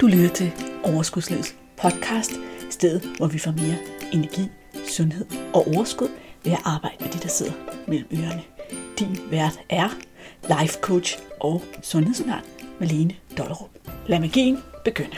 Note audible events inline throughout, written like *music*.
Du lytter til Overskudslivets podcast, stedet hvor vi får mere energi, sundhed og overskud ved at arbejde med de, der sidder mellem ørerne. Din vært er life coach og sundhedsundern Malene Dollerup. Lad magien begynde.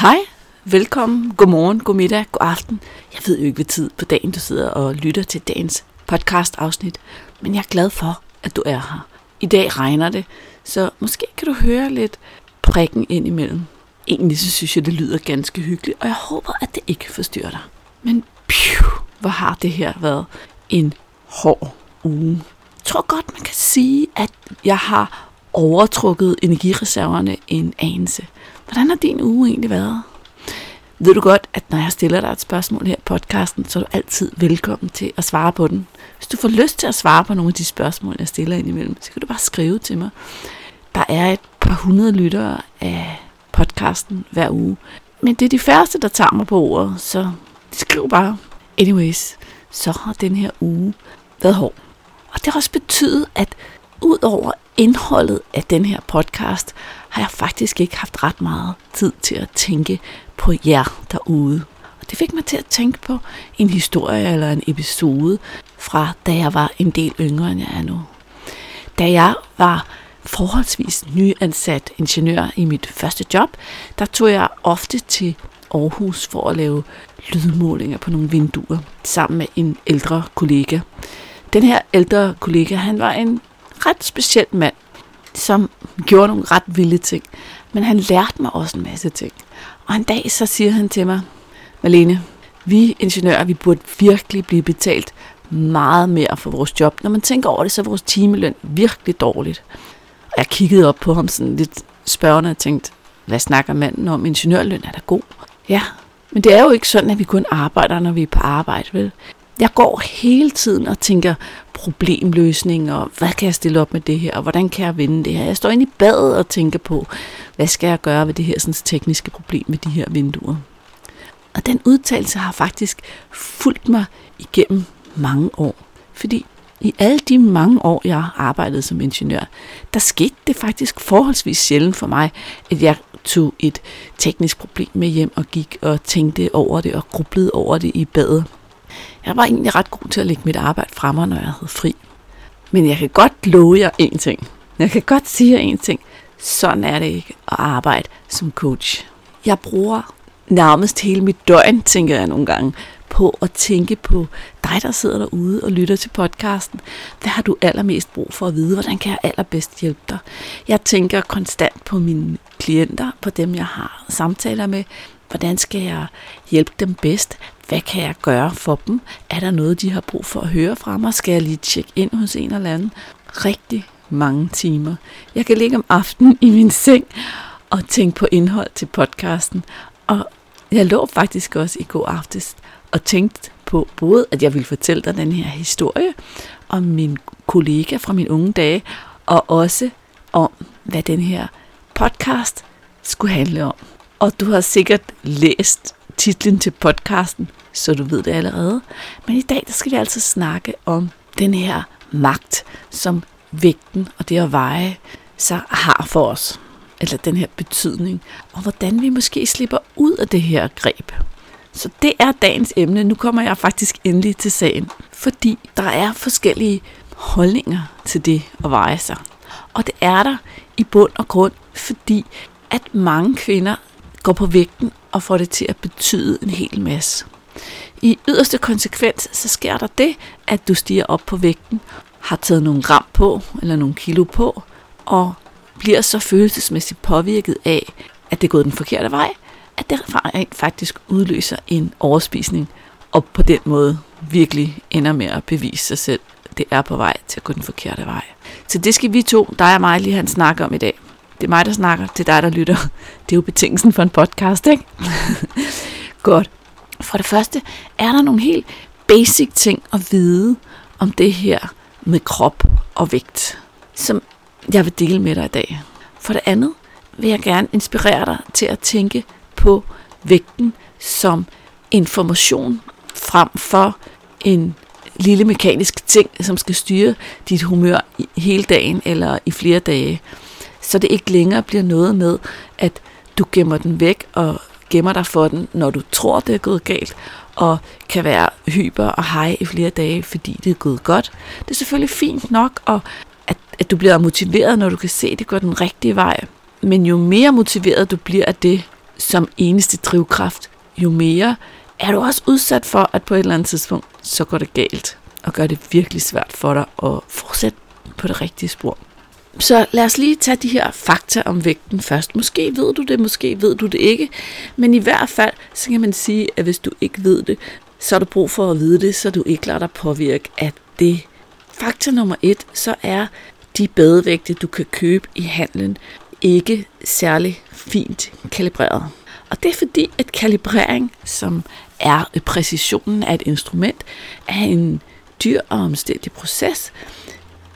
Hej, velkommen, godmorgen, god middag, god aften. Jeg ved jo ikke, hvad tid på dagen du sidder og lytter til dagens podcast afsnit, men jeg er glad for, at du er her. I dag regner det, så måske kan du høre lidt prikken ind imellem. Egentlig så synes jeg, det lyder ganske hyggeligt, og jeg håber, at det ikke forstyrrer dig. Men pju, hvor har det her været en hård uge. Jeg tror godt, man kan sige, at jeg har overtrukket energireserverne en anelse. Hvordan har din uge egentlig været? Ved du godt, at når jeg stiller dig et spørgsmål her i podcasten, så er du altid velkommen til at svare på den. Hvis du får lyst til at svare på nogle af de spørgsmål, jeg stiller indimellem, så kan du bare skrive til mig. Der er et par hundrede lyttere af podcasten hver uge. Men det er de færreste, der tager mig på ordet, så skriv bare. Anyways, så har den her uge været hård. Og det har også betydet, at ud over indholdet af den her podcast, har jeg faktisk ikke haft ret meget tid til at tænke på jer derude. Og det fik mig til at tænke på en historie eller en episode fra da jeg var en del yngre end jeg er nu. Da jeg var forholdsvis nyansat ingeniør i mit første job, der tog jeg ofte til Aarhus for at lave lydmålinger på nogle vinduer sammen med en ældre kollega. Den her ældre kollega, han var en ret speciel mand, som gjorde nogle ret vilde ting. Men han lærte mig også en masse ting. Og en dag så siger han til mig, Malene, vi ingeniører, vi burde virkelig blive betalt meget mere for vores job. Når man tænker over det, så er vores timeløn virkelig dårligt. Og jeg kiggede op på ham sådan lidt spørgende og tænkte, hvad snakker manden om? Ingeniørløn er da god. Ja, men det er jo ikke sådan, at vi kun arbejder, når vi er på arbejde, vel? Jeg går hele tiden og tænker problemløsning, og hvad kan jeg stille op med det her, og hvordan kan jeg vinde det her. Jeg står inde i badet og tænker på, hvad skal jeg gøre ved det her sådan, tekniske problem med de her vinduer. Og den udtalelse har faktisk fulgt mig igennem mange år. Fordi i alle de mange år, jeg har arbejdet som ingeniør, der skete det faktisk forholdsvis sjældent for mig, at jeg tog et teknisk problem med hjem og gik og tænkte over det og grublede over det i badet. Jeg var egentlig ret god til at lægge mit arbejde fremme, når jeg havde fri. Men jeg kan godt love jer en ting. Jeg kan godt sige jer en ting. Sådan er det ikke at arbejde som coach. Jeg bruger nærmest hele mit døgn, tænker jeg nogle gange, på at tænke på dig, der sidder derude og lytter til podcasten. Hvad har du allermest brug for at vide? Hvordan kan jeg allerbedst hjælpe dig? Jeg tænker konstant på mine klienter, på dem, jeg har samtaler med. Hvordan skal jeg hjælpe dem bedst? Hvad kan jeg gøre for dem? Er der noget, de har brug for at høre fra mig? Skal jeg lige tjekke ind hos en eller anden? Rigtig mange timer. Jeg kan ligge om aftenen i min seng og tænke på indhold til podcasten. Og jeg lå faktisk også i går aftes og tænkte på både, at jeg ville fortælle dig den her historie om min kollega fra mine unge dage, og også om, hvad den her podcast skulle handle om. Og du har sikkert læst titlen til podcasten, så du ved det allerede. Men i dag der skal vi altså snakke om den her magt, som vægten og det at veje så har for os. Eller den her betydning. Og hvordan vi måske slipper ud af det her greb. Så det er dagens emne. Nu kommer jeg faktisk endelig til sagen. Fordi der er forskellige holdninger til det at veje sig. Og det er der i bund og grund, fordi at mange kvinder går på vægten og får det til at betyde en hel masse. I yderste konsekvens, så sker der det, at du stiger op på vægten, har taget nogle gram på, eller nogle kilo på, og bliver så følelsesmæssigt påvirket af, at det er gået den forkerte vej, at det faktisk udløser en overspisning, og på den måde virkelig ender med at bevise sig selv, det er på vej til at gå den forkerte vej. Så det skal vi to, dig og mig, lige have en snak om i dag. Det er mig, der snakker, det er dig, der lytter. Det er jo betingelsen for en podcast, ikke? *laughs* Godt. For det første, er der nogle helt basic ting at vide om det her med krop og vægt, som jeg vil dele med dig i dag. For det andet vil jeg gerne inspirere dig til at tænke på vægten som information frem for en lille mekanisk ting, som skal styre dit humør hele dagen eller i flere dage så det ikke længere bliver noget med, at du gemmer den væk og gemmer dig for den, når du tror, det er gået galt, og kan være hyper og hej i flere dage, fordi det er gået godt. Det er selvfølgelig fint nok, og at, at du bliver motiveret, når du kan se, at det går den rigtige vej. Men jo mere motiveret du bliver af det som eneste drivkraft, jo mere er du også udsat for, at på et eller andet tidspunkt, så går det galt, og gør det virkelig svært for dig at fortsætte på det rigtige spor. Så lad os lige tage de her fakta om vægten først. Måske ved du det, måske ved du det ikke. Men i hvert fald, så kan man sige, at hvis du ikke ved det, så har du brug for at vide det, så du ikke lader dig påvirke af det. Fakta nummer et, så er de badevægte, du kan købe i handlen, ikke særlig fint kalibreret. Og det er fordi, at kalibrering, som er præcisionen af et instrument, er en dyr og omstændig proces,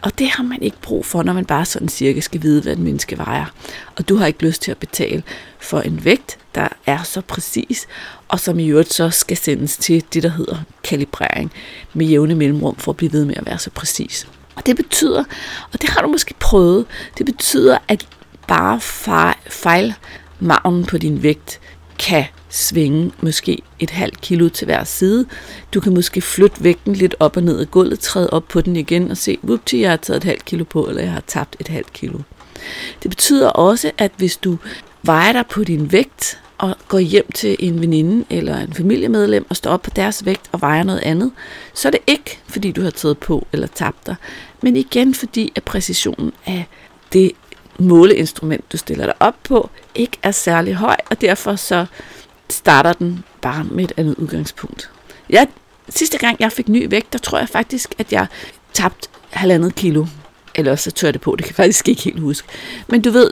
og det har man ikke brug for, når man bare sådan cirka skal vide, hvad et menneske vejer. Og du har ikke lyst til at betale for en vægt, der er så præcis, og som i øvrigt så skal sendes til det, der hedder kalibrering med jævne mellemrum for at blive ved med at være så præcis. Og det betyder, og det har du måske prøvet, det betyder, at bare fejl maven på din vægt kan svinge måske et halvt kilo til hver side. Du kan måske flytte vægten lidt op og ned i gulvet, træde op på den igen og se, whoopty, jeg har taget et halvt kilo på, eller jeg har tabt et halvt kilo. Det betyder også, at hvis du vejer dig på din vægt, og går hjem til en veninde eller en familiemedlem og står op på deres vægt og vejer noget andet, så er det ikke, fordi du har taget på eller tabt dig, men igen fordi, at præcisionen af det måleinstrument, du stiller dig op på, ikke er særlig høj, og derfor så starter den bare med et andet udgangspunkt. Jeg, sidste gang jeg fik ny vægt, der tror jeg faktisk, at jeg tabte halvandet kilo. Eller så tør det på, det kan jeg faktisk ikke helt huske. Men du ved,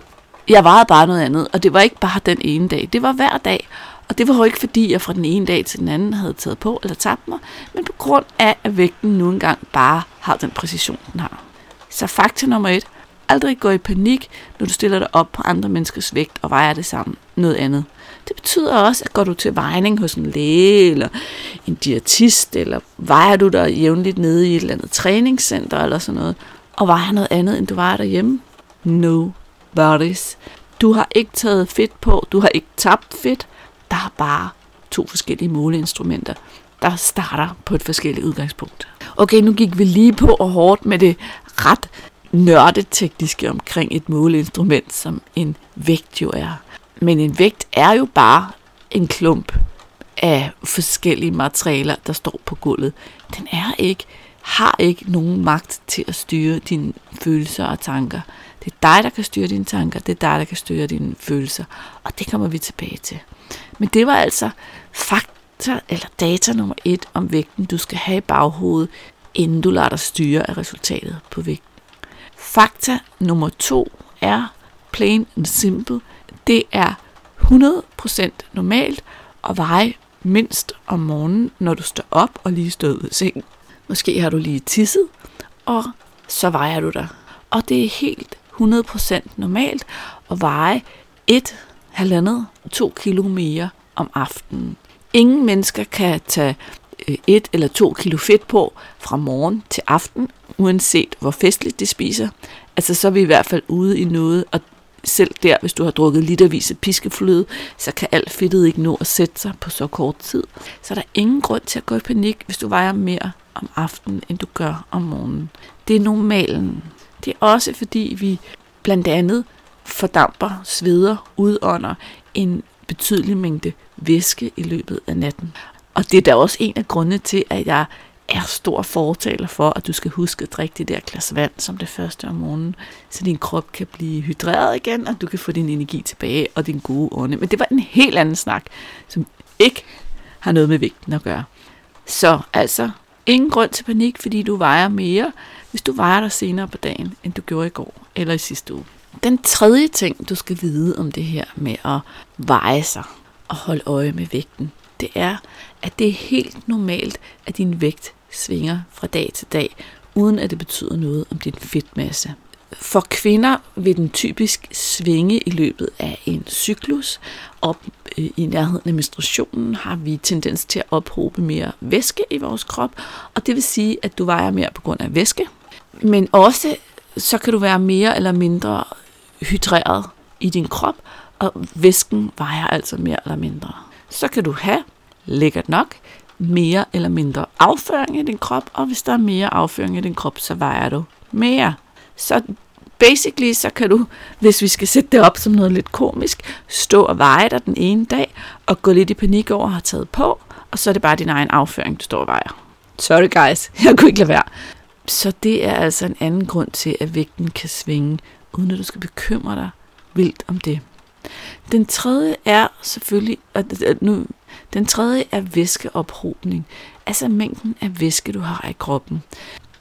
jeg vejede bare noget andet, og det var ikke bare den ene dag, det var hver dag. Og det var jo ikke fordi, jeg fra den ene dag til den anden havde taget på eller tabt mig, men på grund af, at vægten nu engang bare har den præcision, den har. Så fakta nummer et, aldrig gå i panik, når du stiller dig op på andre menneskers vægt og vejer det sammen noget andet. Det betyder også, at går du til vejning hos en læge, eller en diætist, eller vejer du dig jævnligt nede i et eller andet træningscenter, eller sådan noget, og vejer noget andet, end du vejer derhjemme. No worries. Du har ikke taget fedt på, du har ikke tabt fedt. Der er bare to forskellige måleinstrumenter, der starter på et forskelligt udgangspunkt. Okay, nu gik vi lige på og hårdt med det ret nørdetekniske omkring et måleinstrument, som en vægt jo er. Men en vægt er jo bare en klump af forskellige materialer, der står på gulvet. Den er ikke, har ikke nogen magt til at styre dine følelser og tanker. Det er dig, der kan styre dine tanker, det er dig, der kan styre dine følelser, og det kommer vi tilbage til. Men det var altså fakta eller data nummer et om vægten, du skal have i baghovedet, inden du lader dig styre af resultatet på vægten. Fakta nummer to er plain and simple. Det er 100% normalt at veje mindst om morgenen, når du står op og lige står ud af sengen. Måske har du lige tisset, og så vejer du dig. Og det er helt 100% normalt at veje et, halvandet, to kilo mere om aftenen. Ingen mennesker kan tage Øh, et eller to kilo fedt på fra morgen til aften, uanset hvor festligt de spiser. Altså så er vi i hvert fald ude i noget, og selv der, hvis du har drukket litervis af piskefløde, så kan alt fedtet ikke nå at sætte sig på så kort tid. Så der er ingen grund til at gå i panik, hvis du vejer mere om aftenen, end du gør om morgenen. Det er normalen. Det er også fordi, vi blandt andet fordamper, sveder, udånder en betydelig mængde væske i løbet af natten. Og det er da også en af grundene til, at jeg er stor fortaler for, at du skal huske at drikke det der glas vand som det første om morgenen, så din krop kan blive hydreret igen, og du kan få din energi tilbage og din gode ånde. Men det var en helt anden snak, som ikke har noget med vægten at gøre. Så altså, ingen grund til panik, fordi du vejer mere, hvis du vejer dig senere på dagen, end du gjorde i går eller i sidste uge. Den tredje ting, du skal vide om det her med at veje sig og holde øje med vægten, det er, at det er helt normalt, at din vægt svinger fra dag til dag, uden at det betyder noget om din fedtmasse. For kvinder vil den typisk svinge i løbet af en cyklus. Op øh, i nærheden af menstruationen har vi tendens til at ophobe mere væske i vores krop, og det vil sige, at du vejer mere på grund af væske. Men også så kan du være mere eller mindre hydreret i din krop, og væsken vejer altså mere eller mindre. Så kan du have, lækkert nok, mere eller mindre afføring i din krop, og hvis der er mere afføring i din krop, så vejer du mere. Så basically, så kan du, hvis vi skal sætte det op som noget lidt komisk, stå og veje dig den ene dag, og gå lidt i panik over at have taget på, og så er det bare din egen afføring, du står og vejer. Sorry guys, *laughs* jeg kunne ikke lade være. Så det er altså en anden grund til, at vægten kan svinge, uden at du skal bekymre dig vildt om det. Den tredje er selvfølgelig, at øh, nu, den tredje er væskeophobning, altså mængden af væske, du har i kroppen.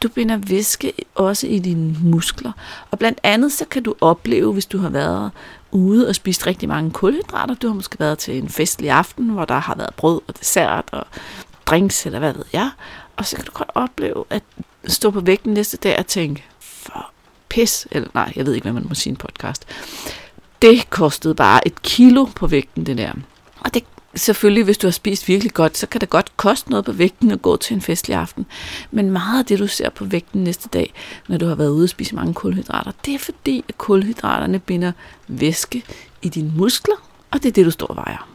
Du binder væske også i dine muskler, og blandt andet så kan du opleve, hvis du har været ude og spist rigtig mange kulhydrater, du har måske været til en festlig aften, hvor der har været brød og dessert og drinks eller hvad ved jeg, og så kan du godt opleve at stå på vægten næste dag og tænke, for pis, eller nej, jeg ved ikke, hvad man må sige en podcast. Det kostede bare et kilo på vægten, det der. Og det selvfølgelig, hvis du har spist virkelig godt, så kan det godt koste noget på vægten at gå til en festlig aften. Men meget af det, du ser på vægten næste dag, når du har været ude og spise mange kulhydrater, det er fordi, at kulhydraterne binder væske i dine muskler, og det er det, du står og vejer.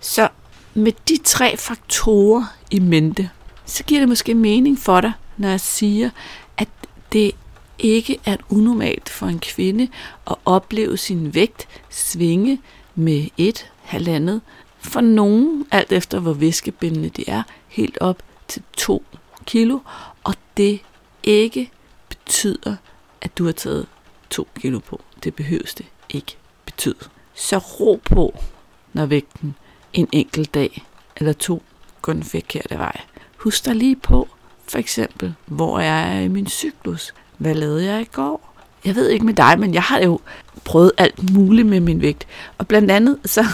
Så med de tre faktorer i mente, så giver det måske mening for dig, når jeg siger, at det ikke er unormalt for en kvinde at opleve sin vægt svinge med et, halvandet, for nogen, alt efter hvor væskebindende det er, helt op til 2 kilo, og det ikke betyder, at du har taget 2 kilo på. Det behøves det ikke betyde. Så ro på, når vægten en enkelt dag eller to går den forkerte vej. Husk dig lige på, for eksempel, hvor jeg er i min cyklus? Hvad lavede jeg i går? Jeg ved ikke med dig, men jeg har jo prøvet alt muligt med min vægt. Og blandt andet så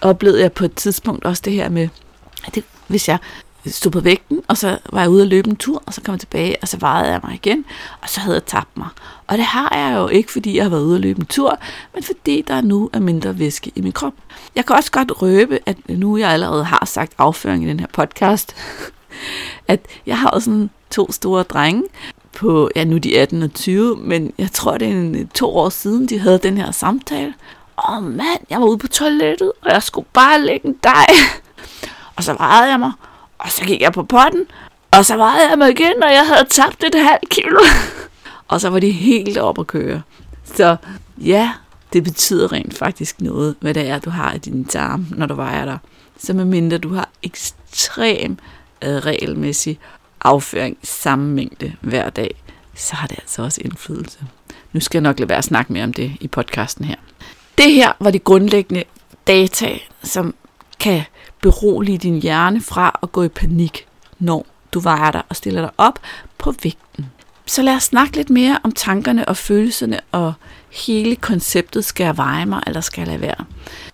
oplevede jeg på et tidspunkt også det her med, at det, hvis jeg stod på vægten, og så var jeg ude at løbe en tur, og så kom jeg tilbage, og så vejede jeg mig igen, og så havde jeg tabt mig. Og det har jeg jo ikke, fordi jeg har været ude at løbe en tur, men fordi der nu er mindre væske i min krop. Jeg kan også godt røbe, at nu jeg allerede har sagt afføring i den her podcast, *laughs* at jeg har også sådan to store drenge, på, ja nu er de 18 og 20, men jeg tror det er en, øh, to år siden, de havde den her samtale. Åh oh, mand, jeg var ude på toilettet, og jeg skulle bare lægge en dej. *laughs* Og så vejede jeg mig, og så gik jeg på potten, og så vejede jeg mig igen, og jeg havde tabt et halvt kilo. *laughs* og så var de helt op at køre. Så ja, det betyder rent faktisk noget, hvad det er, du har i din tarm, når du vejer dig. Så medmindre du har ekstrem øh, regelmæssig afføring samme mængde hver dag, så har det altså også indflydelse. Nu skal jeg nok lade være at snakke mere om det i podcasten her. Det her var de grundlæggende data, som kan berolige din hjerne fra at gå i panik, når du vejer dig og stiller dig op på vægten. Så lad os snakke lidt mere om tankerne og følelserne og hele konceptet, skal jeg veje mig, eller skal jeg lade være?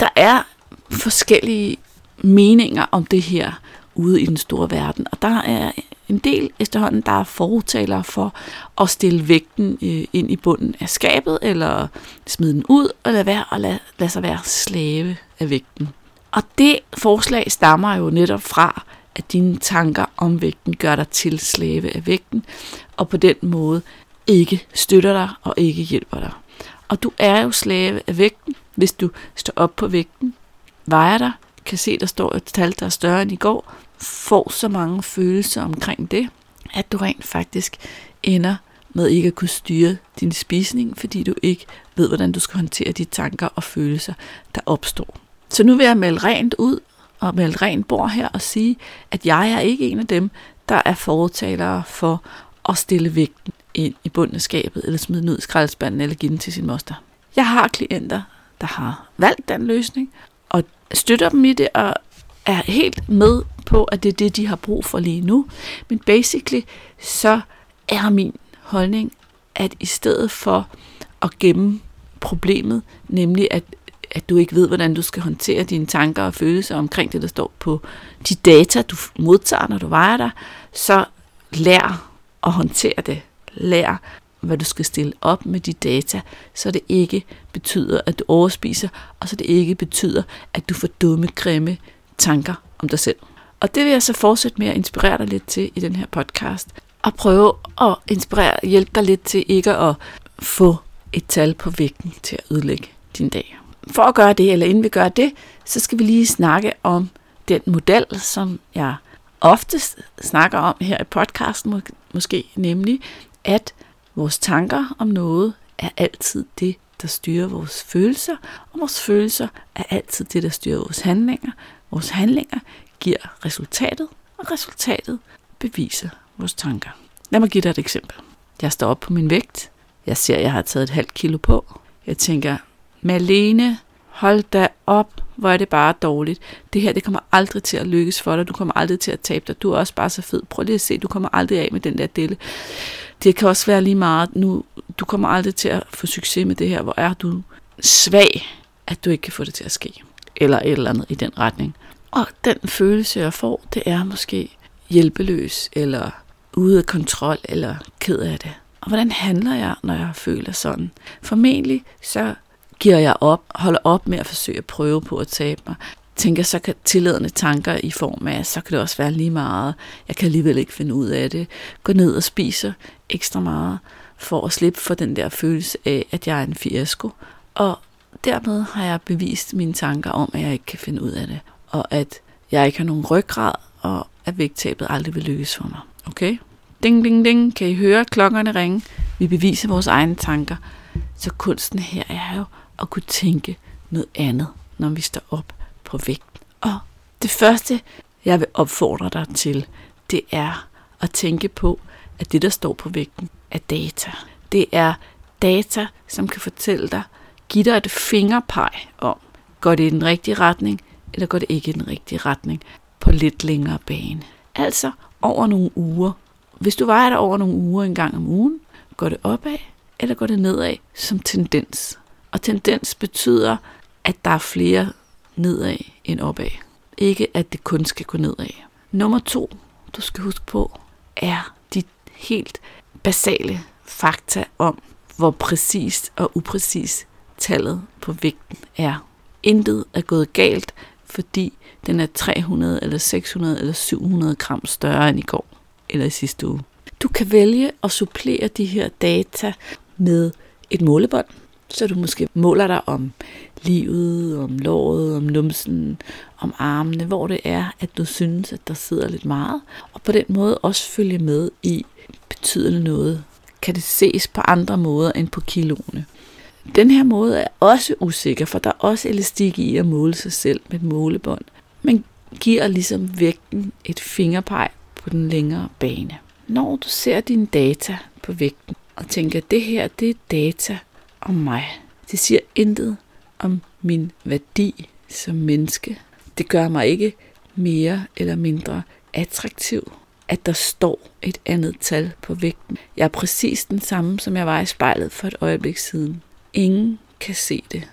Der er forskellige meninger om det her ude i den store verden, og der er en del efterhånden, der er fortalere for at stille vægten øh, ind i bunden af skabet, eller smide den ud, og lade, være, og lade, lade sig være slave af vægten. Og det forslag stammer jo netop fra, at dine tanker om vægten gør dig til slave af vægten, og på den måde ikke støtter dig og ikke hjælper dig. Og du er jo slave af vægten, hvis du står op på vægten, vejer dig, kan se, der står et tal, der er større end i går, får så mange følelser omkring det, at du rent faktisk ender med ikke at kunne styre din spisning, fordi du ikke ved, hvordan du skal håndtere de tanker og følelser, der opstår. Så nu vil jeg melde rent ud og melde rent bord her og sige, at jeg er ikke en af dem, der er fortalere for at stille vægten ind i bunden af skabet, eller smide den ud i skraldespanden, eller give den til sin moster. Jeg har klienter, der har valgt den løsning, og støtter dem i det, og er helt med på, at det er det, de har brug for lige nu. Men basically, så er min holdning, at i stedet for at gemme problemet, nemlig at, at du ikke ved, hvordan du skal håndtere dine tanker og følelser omkring det, der står på de data, du modtager, når du vejer dig, så lær at håndtere det. Lær, hvad du skal stille op med de data, så det ikke betyder, at du overspiser, og så det ikke betyder, at du får dumme, grimme tanker om dig selv. Og det vil jeg så fortsætte med at inspirere dig lidt til i den her podcast. Og prøve at inspirere, hjælpe dig lidt til ikke at få et tal på vægten til at ødelægge din dag. For at gøre det, eller inden vi gør det, så skal vi lige snakke om den model, som jeg ofte snakker om her i podcasten, måske nemlig, at vores tanker om noget er altid det, der styrer vores følelser, og vores følelser er altid det, der styrer vores handlinger. Vores handlinger giver resultatet, og resultatet beviser vores tanker. Lad mig give dig et eksempel. Jeg står op på min vægt. Jeg ser, at jeg har taget et halvt kilo på. Jeg tænker, Malene, hold da op, hvor er det bare dårligt. Det her, det kommer aldrig til at lykkes for dig. Du kommer aldrig til at tabe dig. Du er også bare så fed. Prøv lige at se, du kommer aldrig af med den der delle. Det kan også være lige meget nu. Du kommer aldrig til at få succes med det her. Hvor er du svag, at du ikke kan få det til at ske. Eller et eller andet i den retning. Og den følelse, jeg får, det er måske hjælpeløs, eller ude af kontrol, eller ked af det. Og hvordan handler jeg, når jeg føler sådan? Formentlig så giver jeg op, holder op med at forsøge at prøve på at tabe mig. Tænker så kan tilladende tanker i form af, så kan det også være lige meget. Jeg kan alligevel ikke finde ud af det. Gå ned og spiser ekstra meget for at slippe for den der følelse af, at jeg er en fiasko. Og dermed har jeg bevist mine tanker om, at jeg ikke kan finde ud af det. Og at jeg ikke har nogen ryggrad, og at vægttabet aldrig vil lykkes for mig. Okay? Ding, ding, ding. Kan I høre klokkerne ringe? Vi beviser vores egne tanker. Så kunsten her er jo at kunne tænke noget andet, når vi står op på vægten. Og det første, jeg vil opfordre dig til, det er at tænke på, at det, der står på vægten, er data. Det er data, som kan fortælle dig, give dig et fingerpeg om, går det i den rigtige retning, eller går det ikke i den rigtige retning på lidt længere bane. Altså over nogle uger. Hvis du vejer dig over nogle uger en gang om ugen, går det opad, eller går det nedad som tendens. Og tendens betyder, at der er flere nedad end opad. Ikke at det kun skal gå nedad. Nummer to, du skal huske på, er de helt basale fakta om, hvor præcist og upræcist tallet på vægten er. Intet er gået galt, fordi den er 300 eller 600 eller 700 gram større end i går eller i sidste uge. Du kan vælge at supplere de her data med et målebånd, så du måske måler dig om livet, om låret, om numsen, om armene, hvor det er, at du synes, at der sidder lidt meget, og på den måde også følge med i, betyder det noget? Kan det ses på andre måder end på kiloene? Den her måde er også usikker, for der er også elastik i at måle sig selv med et målebånd, men giver ligesom vægten et fingerpeg på den længere bane. Når du ser dine data på vægten og tænker, at det her det er data om mig. Det siger intet om min værdi som menneske. Det gør mig ikke mere eller mindre attraktiv, at der står et andet tal på vægten. Jeg er præcis den samme, som jeg var i spejlet for et øjeblik siden. Ingen kan se det.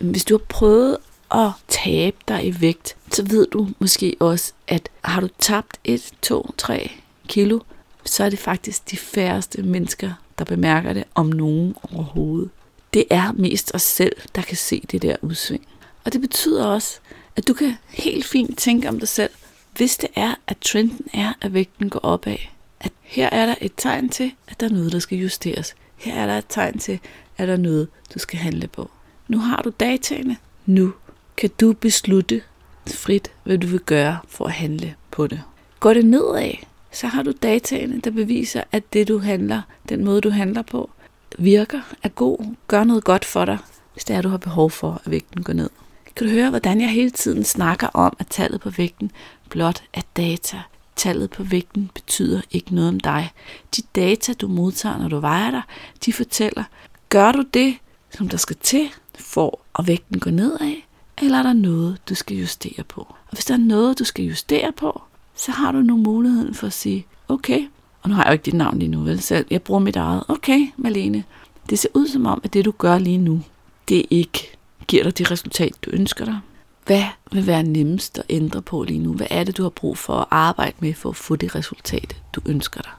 Hvis du har prøvet at tabe dig i vægt, så ved du måske også, at har du tabt 1, 2, 3 kilo, så er det faktisk de færreste mennesker, der bemærker det, om nogen overhovedet. Det er mest os selv, der kan se det der udsving. Og det betyder også, at du kan helt fint tænke om dig selv, hvis det er, at trenden er, at vægten går opad. At her er der et tegn til, at der er noget, der skal justeres. Her er der et tegn til, at der er noget, du skal handle på. Nu har du dataene. Nu kan du beslutte frit, hvad du vil gøre for at handle på det. Går det nedad, så har du dataene, der beviser, at det du handler, den måde du handler på, virker, er god, gør noget godt for dig, hvis det er, du har behov for, at vægten går ned. Kan du høre, hvordan jeg hele tiden snakker om, at tallet på vægten blot er data. Tallet på vægten betyder ikke noget om dig. De data, du modtager, når du vejer dig, de fortæller, gør du det, som der skal til, for at vægten går nedad, eller er der noget, du skal justere på? Og hvis der er noget, du skal justere på, så har du nu muligheden for at sige, okay, og nu har jeg jo ikke dit navn lige nu, vel? Så jeg bruger mit eget. Okay, Malene, det ser ud som om, at det du gør lige nu, det ikke giver dig det resultat, du ønsker dig. Hvad vil være nemmest at ændre på lige nu? Hvad er det, du har brug for at arbejde med for at få det resultat, du ønsker dig?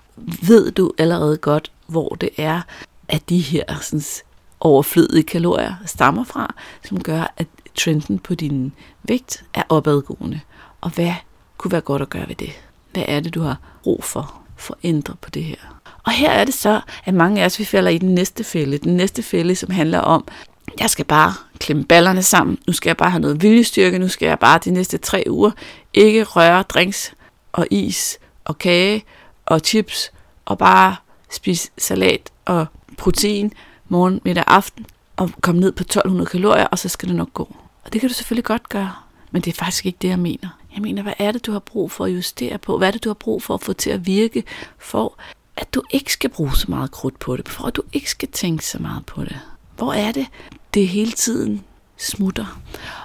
Ved du allerede godt, hvor det er, at de her sådan, overflødige kalorier stammer fra, som gør, at trenden på din vægt er opadgående? Og hvad kunne være godt at gøre ved det? Hvad er det, du har brug for, for at ændre på det her? Og her er det så, at mange af os vi falder i den næste fælde. Den næste fælde, som handler om, jeg skal bare klemme ballerne sammen. Nu skal jeg bare have noget viljestyrke. Nu skal jeg bare de næste tre uger ikke røre drinks og is og kage og chips og bare spise salat og protein morgen, middag, aften og komme ned på 1200 kalorier, og så skal det nok gå. Og det kan du selvfølgelig godt gøre, men det er faktisk ikke det, jeg mener. Jeg mener, hvad er det, du har brug for at justere på? Hvad er det, du har brug for at få til at virke, for at du ikke skal bruge så meget krudt på det, for at du ikke skal tænke så meget på det? Hvor er det, det hele tiden smutter?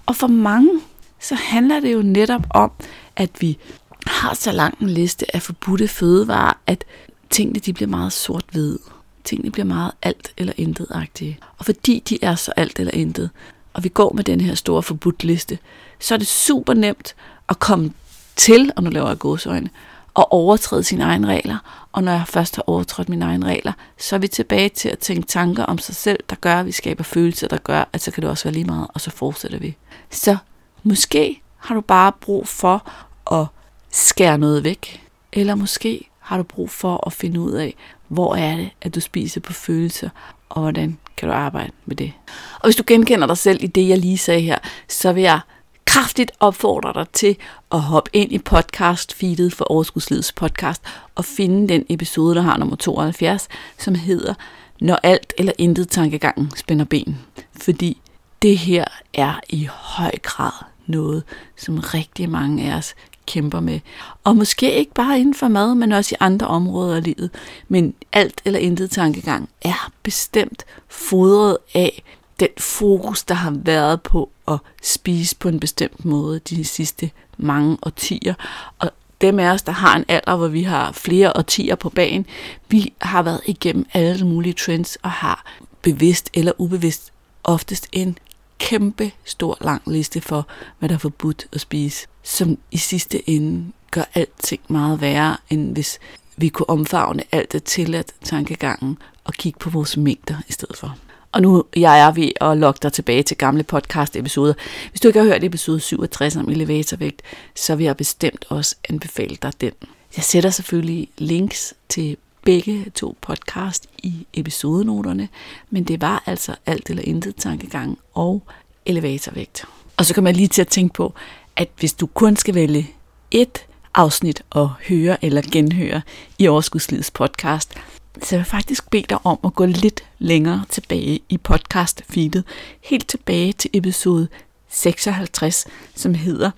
Og for mange, så handler det jo netop om, at vi har så lang en liste af forbudte fødevarer, at tingene de bliver meget sort-hvide. Tingene bliver meget alt eller intet-agtige. Og fordi de er så alt eller intet, og vi går med den her store forbudt liste, så er det super nemt at komme til, og nu laver jeg gåsøjne, at overtræde sine egne regler. Og når jeg først har overtrådt mine egne regler, så er vi tilbage til at tænke tanker om sig selv, der gør, at vi skaber følelser, der gør, at så kan det også være lige meget, og så fortsætter vi. Så måske har du bare brug for at skære noget væk, eller måske har du brug for at finde ud af, hvor er det, at du spiser på følelser, og hvordan kan du arbejde med det. Og hvis du genkender dig selv i det, jeg lige sagde her, så vil jeg kraftigt opfordre dig til at hoppe ind i podcast-feedet for Overskudslivets podcast og finde den episode, der har nummer 72, som hedder Når alt eller intet tankegangen spænder ben. Fordi det her er i høj grad noget, som rigtig mange af os kæmper med. Og måske ikke bare inden for mad, men også i andre områder af livet. Men alt eller intet tankegang er bestemt fodret af den fokus, der har været på at spise på en bestemt måde de sidste mange årtier. Og dem af os, der har en alder, hvor vi har flere årtier på banen, vi har været igennem alle mulige trends og har bevidst eller ubevidst oftest en kæmpe stor lang liste for, hvad der er forbudt at spise, som i sidste ende gør alting meget værre, end hvis vi kunne omfavne alt det tilladt tankegangen og kigge på vores mængder i stedet for. Og nu jeg er ved at logge dig tilbage til gamle podcast-episoder. Hvis du ikke har hørt episode 67 om elevatorvægt, så vil jeg bestemt også anbefale dig den. Jeg sætter selvfølgelig links til begge to podcast i episodenoterne, men det var altså alt eller intet tankegang og elevatorvægt. Og så kommer jeg lige til at tænke på, at hvis du kun skal vælge et afsnit at høre eller genhøre i Overskudslivets podcast, så jeg vil faktisk bede dig om at gå lidt længere tilbage i podcast-feedet, helt tilbage til episode 56, som hedder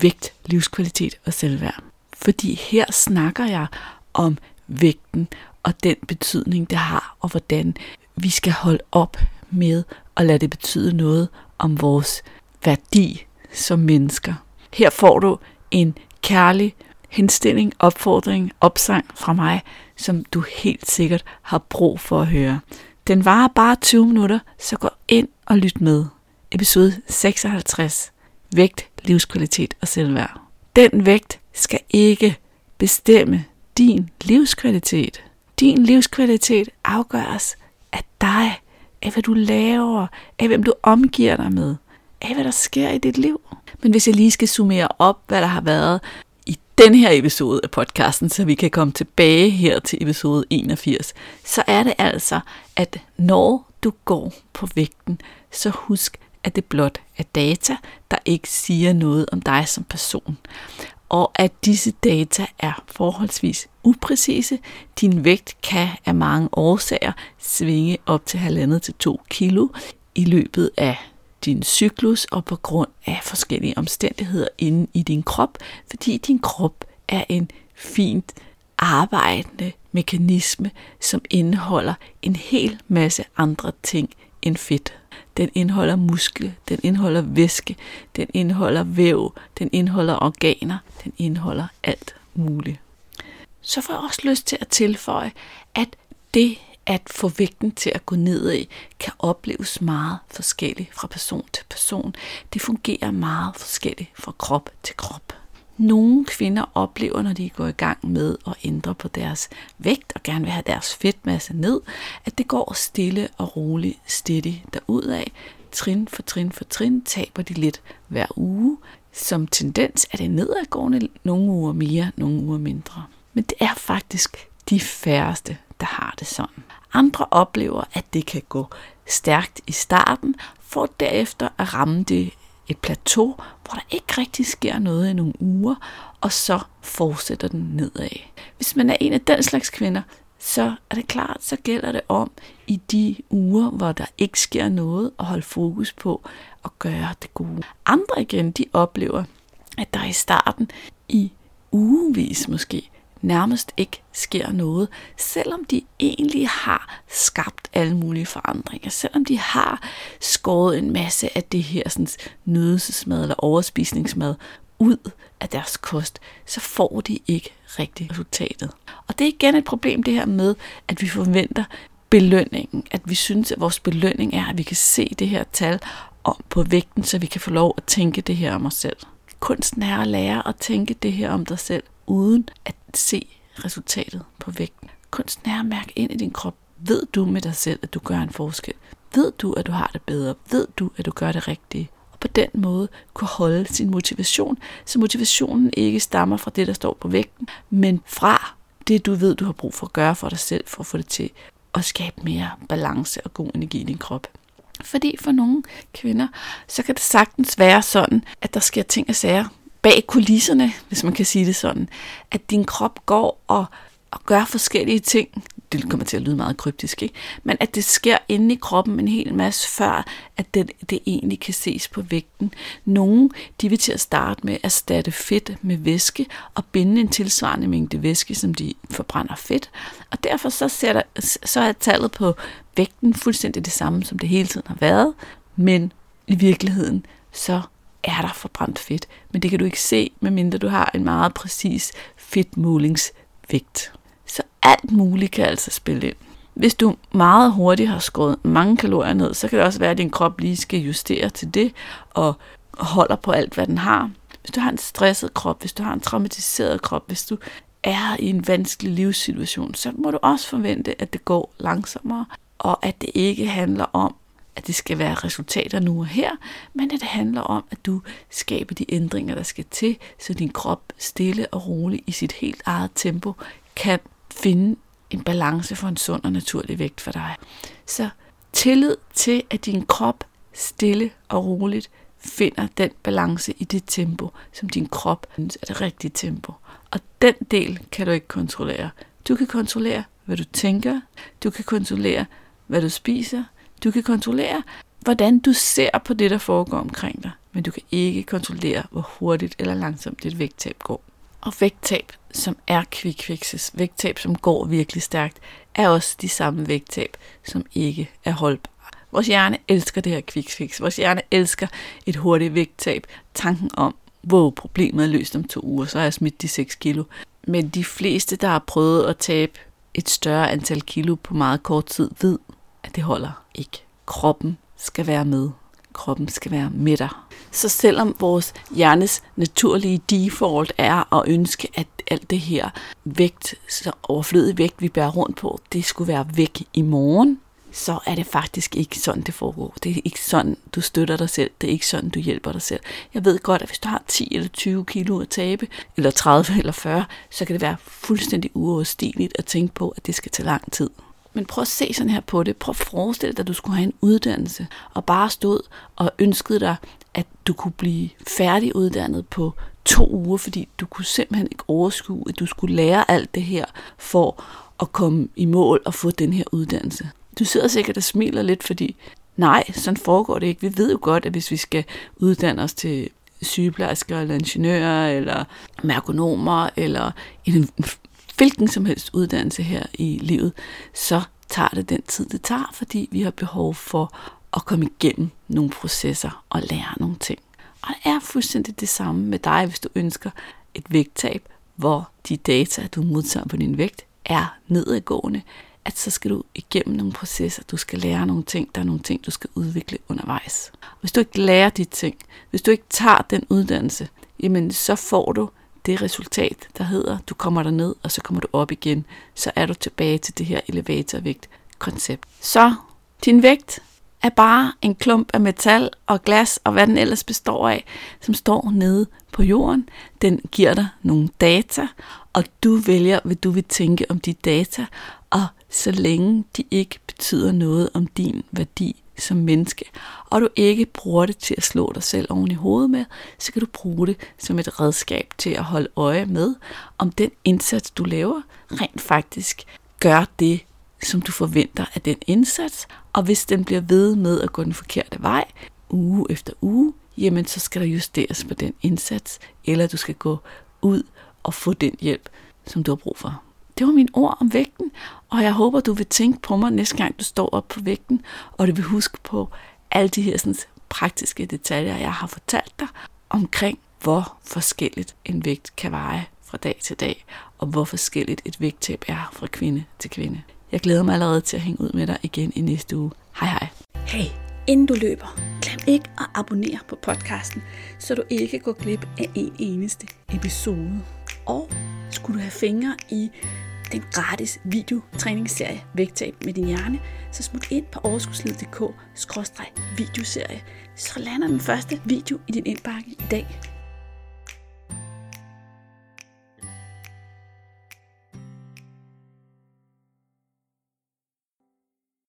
Vægt, livskvalitet og selvværd. Fordi her snakker jeg om vægten og den betydning, det har, og hvordan vi skal holde op med at lade det betyde noget om vores værdi som mennesker. Her får du en kærlig henstilling, opfordring, opsang fra mig, som du helt sikkert har brug for at høre. Den varer bare 20 minutter, så gå ind og lyt med. Episode 56. Vægt, livskvalitet og selvværd. Den vægt skal ikke bestemme din livskvalitet. Din livskvalitet afgøres af dig, af hvad du laver, af hvem du omgiver dig med, af hvad der sker i dit liv. Men hvis jeg lige skal summere op, hvad der har været den her episode af podcasten, så vi kan komme tilbage her til episode 81, så er det altså, at når du går på vægten, så husk, at det blot er data, der ikke siger noget om dig som person og at disse data er forholdsvis upræcise. Din vægt kan af mange årsager svinge op til halvandet til 2 kilo i løbet af din cyklus og på grund af forskellige omstændigheder inde i din krop, fordi din krop er en fint arbejdende mekanisme, som indeholder en hel masse andre ting end fedt. Den indeholder muskle, den indeholder væske, den indeholder væv, den indeholder organer, den indeholder alt muligt. Så får jeg også lyst til at tilføje, at det at få vægten til at gå ned i, kan opleves meget forskelligt fra person til person. Det fungerer meget forskelligt fra krop til krop. Nogle kvinder oplever, når de går i gang med at ændre på deres vægt og gerne vil have deres fedtmasse ned, at det går stille og roligt steady derudad. Trin for trin for trin taber de lidt hver uge. Som tendens er det nedadgående nogle uger mere, nogle uger mindre. Men det er faktisk de færreste, der har det sådan. Andre oplever, at det kan gå stærkt i starten, for derefter at ramme det et plateau, hvor der ikke rigtig sker noget i nogle uger, og så fortsætter den nedad. Hvis man er en af den slags kvinder, så er det klart, så gælder det om i de uger, hvor der ikke sker noget, at holde fokus på at gøre det gode. Andre igen, de oplever, at der i starten i ugevis måske nærmest ikke sker noget, selvom de egentlig har skabt alle mulige forandringer, selvom de har skåret en masse af det her sådan, nydelsesmad eller overspisningsmad ud af deres kost, så får de ikke rigtig resultatet. Og det er igen et problem det her med, at vi forventer belønningen, at vi synes, at vores belønning er, at vi kan se det her tal om på vægten, så vi kan få lov at tænke det her om os selv. Kunsten er at lære at tænke det her om dig selv, uden at se resultatet på vægten. Kunsten er at mærke ind i din krop. Ved du med dig selv, at du gør en forskel? Ved du, at du har det bedre? Ved du, at du gør det rigtige? Og på den måde kunne holde sin motivation, så motivationen ikke stammer fra det, der står på vægten, men fra det, du ved, du har brug for at gøre for dig selv, for at få det til at skabe mere balance og god energi i din krop. Fordi for nogle kvinder, så kan det sagtens være sådan, at der sker ting og sager bag kulisserne, hvis man kan sige det sådan, at din krop går og, og gør forskellige ting. Det kommer til at lyde meget kryptisk, ikke? Men at det sker inde i kroppen en hel masse, før at det, det egentlig kan ses på vægten. Nogle, de vil til at starte med at erstatte fedt med væske og binde en tilsvarende mængde væske, som de forbrænder fedt. Og derfor så, ser der, så er tallet på vægten fuldstændig det samme, som det hele tiden har været. Men i virkeligheden, så er der forbrændt fedt, men det kan du ikke se, medmindre du har en meget præcis fedtmålingsvægt. Så alt muligt kan altså spille ind. Hvis du meget hurtigt har skåret mange kalorier ned, så kan det også være, at din krop lige skal justere til det, og holder på alt, hvad den har. Hvis du har en stresset krop, hvis du har en traumatiseret krop, hvis du er i en vanskelig livssituation, så må du også forvente, at det går langsommere, og at det ikke handler om, at det skal være resultater nu og her, men at det handler om, at du skaber de ændringer, der skal til, så din krop stille og roligt i sit helt eget tempo kan finde en balance for en sund og naturlig vægt for dig. Så tillid til, at din krop stille og roligt finder den balance i det tempo, som din krop synes er det rigtige tempo. Og den del kan du ikke kontrollere. Du kan kontrollere, hvad du tænker. Du kan kontrollere, hvad du spiser. Du kan kontrollere, hvordan du ser på det, der foregår omkring dig, men du kan ikke kontrollere, hvor hurtigt eller langsomt dit vægttab går. Og vægttab, som er quick fixes, vægttab, som går virkelig stærkt, er også de samme vægttab, som ikke er holdbare. Vores hjerne elsker det her quick fix. Vores hjerne elsker et hurtigt vægttab. Tanken om, hvor problemet er løst om to uger, så har jeg smidt de 6 kilo. Men de fleste, der har prøvet at tabe et større antal kilo på meget kort tid, ved, det holder ikke. Kroppen skal være med. Kroppen skal være med dig. Så selvom vores hjernes naturlige default er at ønske, at alt det her vægt, så overflødig vægt, vi bærer rundt på, det skulle være væk i morgen, så er det faktisk ikke sådan, det foregår. Det er ikke sådan, du støtter dig selv. Det er ikke sådan, du hjælper dig selv. Jeg ved godt, at hvis du har 10 eller 20 kilo at tabe, eller 30 eller 40, så kan det være fuldstændig uoverstigeligt at tænke på, at det skal tage lang tid. Men prøv at se sådan her på det. Prøv at forestille dig, at du skulle have en uddannelse, og bare stod og ønskede dig, at du kunne blive færdiguddannet på to uger, fordi du kunne simpelthen ikke overskue, at du skulle lære alt det her for at komme i mål og få den her uddannelse. Du sidder sikkert og smiler lidt, fordi nej, sådan foregår det ikke. Vi ved jo godt, at hvis vi skal uddanne os til sygeplejersker eller ingeniører eller merkonomer eller en hvilken som helst uddannelse her i livet, så tager det den tid, det tager, fordi vi har behov for at komme igennem nogle processer og lære nogle ting. Og det er fuldstændig det samme med dig, hvis du ønsker et vægttab, hvor de data, du modtager på din vægt, er nedadgående, at så skal du igennem nogle processer, du skal lære nogle ting, der er nogle ting, du skal udvikle undervejs. Hvis du ikke lærer de ting, hvis du ikke tager den uddannelse, jamen så får du det resultat, der hedder, du kommer der ned, og så kommer du op igen, så er du tilbage til det her elevatorvægt-koncept. Så din vægt er bare en klump af metal og glas og hvad den ellers består af, som står nede på jorden. Den giver dig nogle data, og du vælger, hvad du vil tænke om de data, og så længe de ikke betyder noget om din værdi som menneske, og du ikke bruger det til at slå dig selv oven i hovedet med, så kan du bruge det som et redskab til at holde øje med, om den indsats, du laver, rent faktisk gør det, som du forventer af den indsats, og hvis den bliver ved med at gå den forkerte vej, uge efter uge, jamen så skal der justeres på den indsats, eller du skal gå ud og få den hjælp, som du har brug for. Det var mine ord om vægten, og jeg håber, du vil tænke på mig næste gang, du står op på vægten, og du vil huske på alle de her sådan, praktiske detaljer, jeg har fortalt dig omkring, hvor forskelligt en vægt kan veje fra dag til dag, og hvor forskelligt et vægttab er fra kvinde til kvinde. Jeg glæder mig allerede til at hænge ud med dig igen i næste uge. Hej hej. Hey, inden du løber, glem ikke at abonnere på podcasten, så du ikke går glip af en eneste episode. Og skulle du have fingre i den gratis videotræningsserie Vægtab med din hjerne, så smut ind på overskudsliddk videoserie så lander den første video i din indbakke i dag.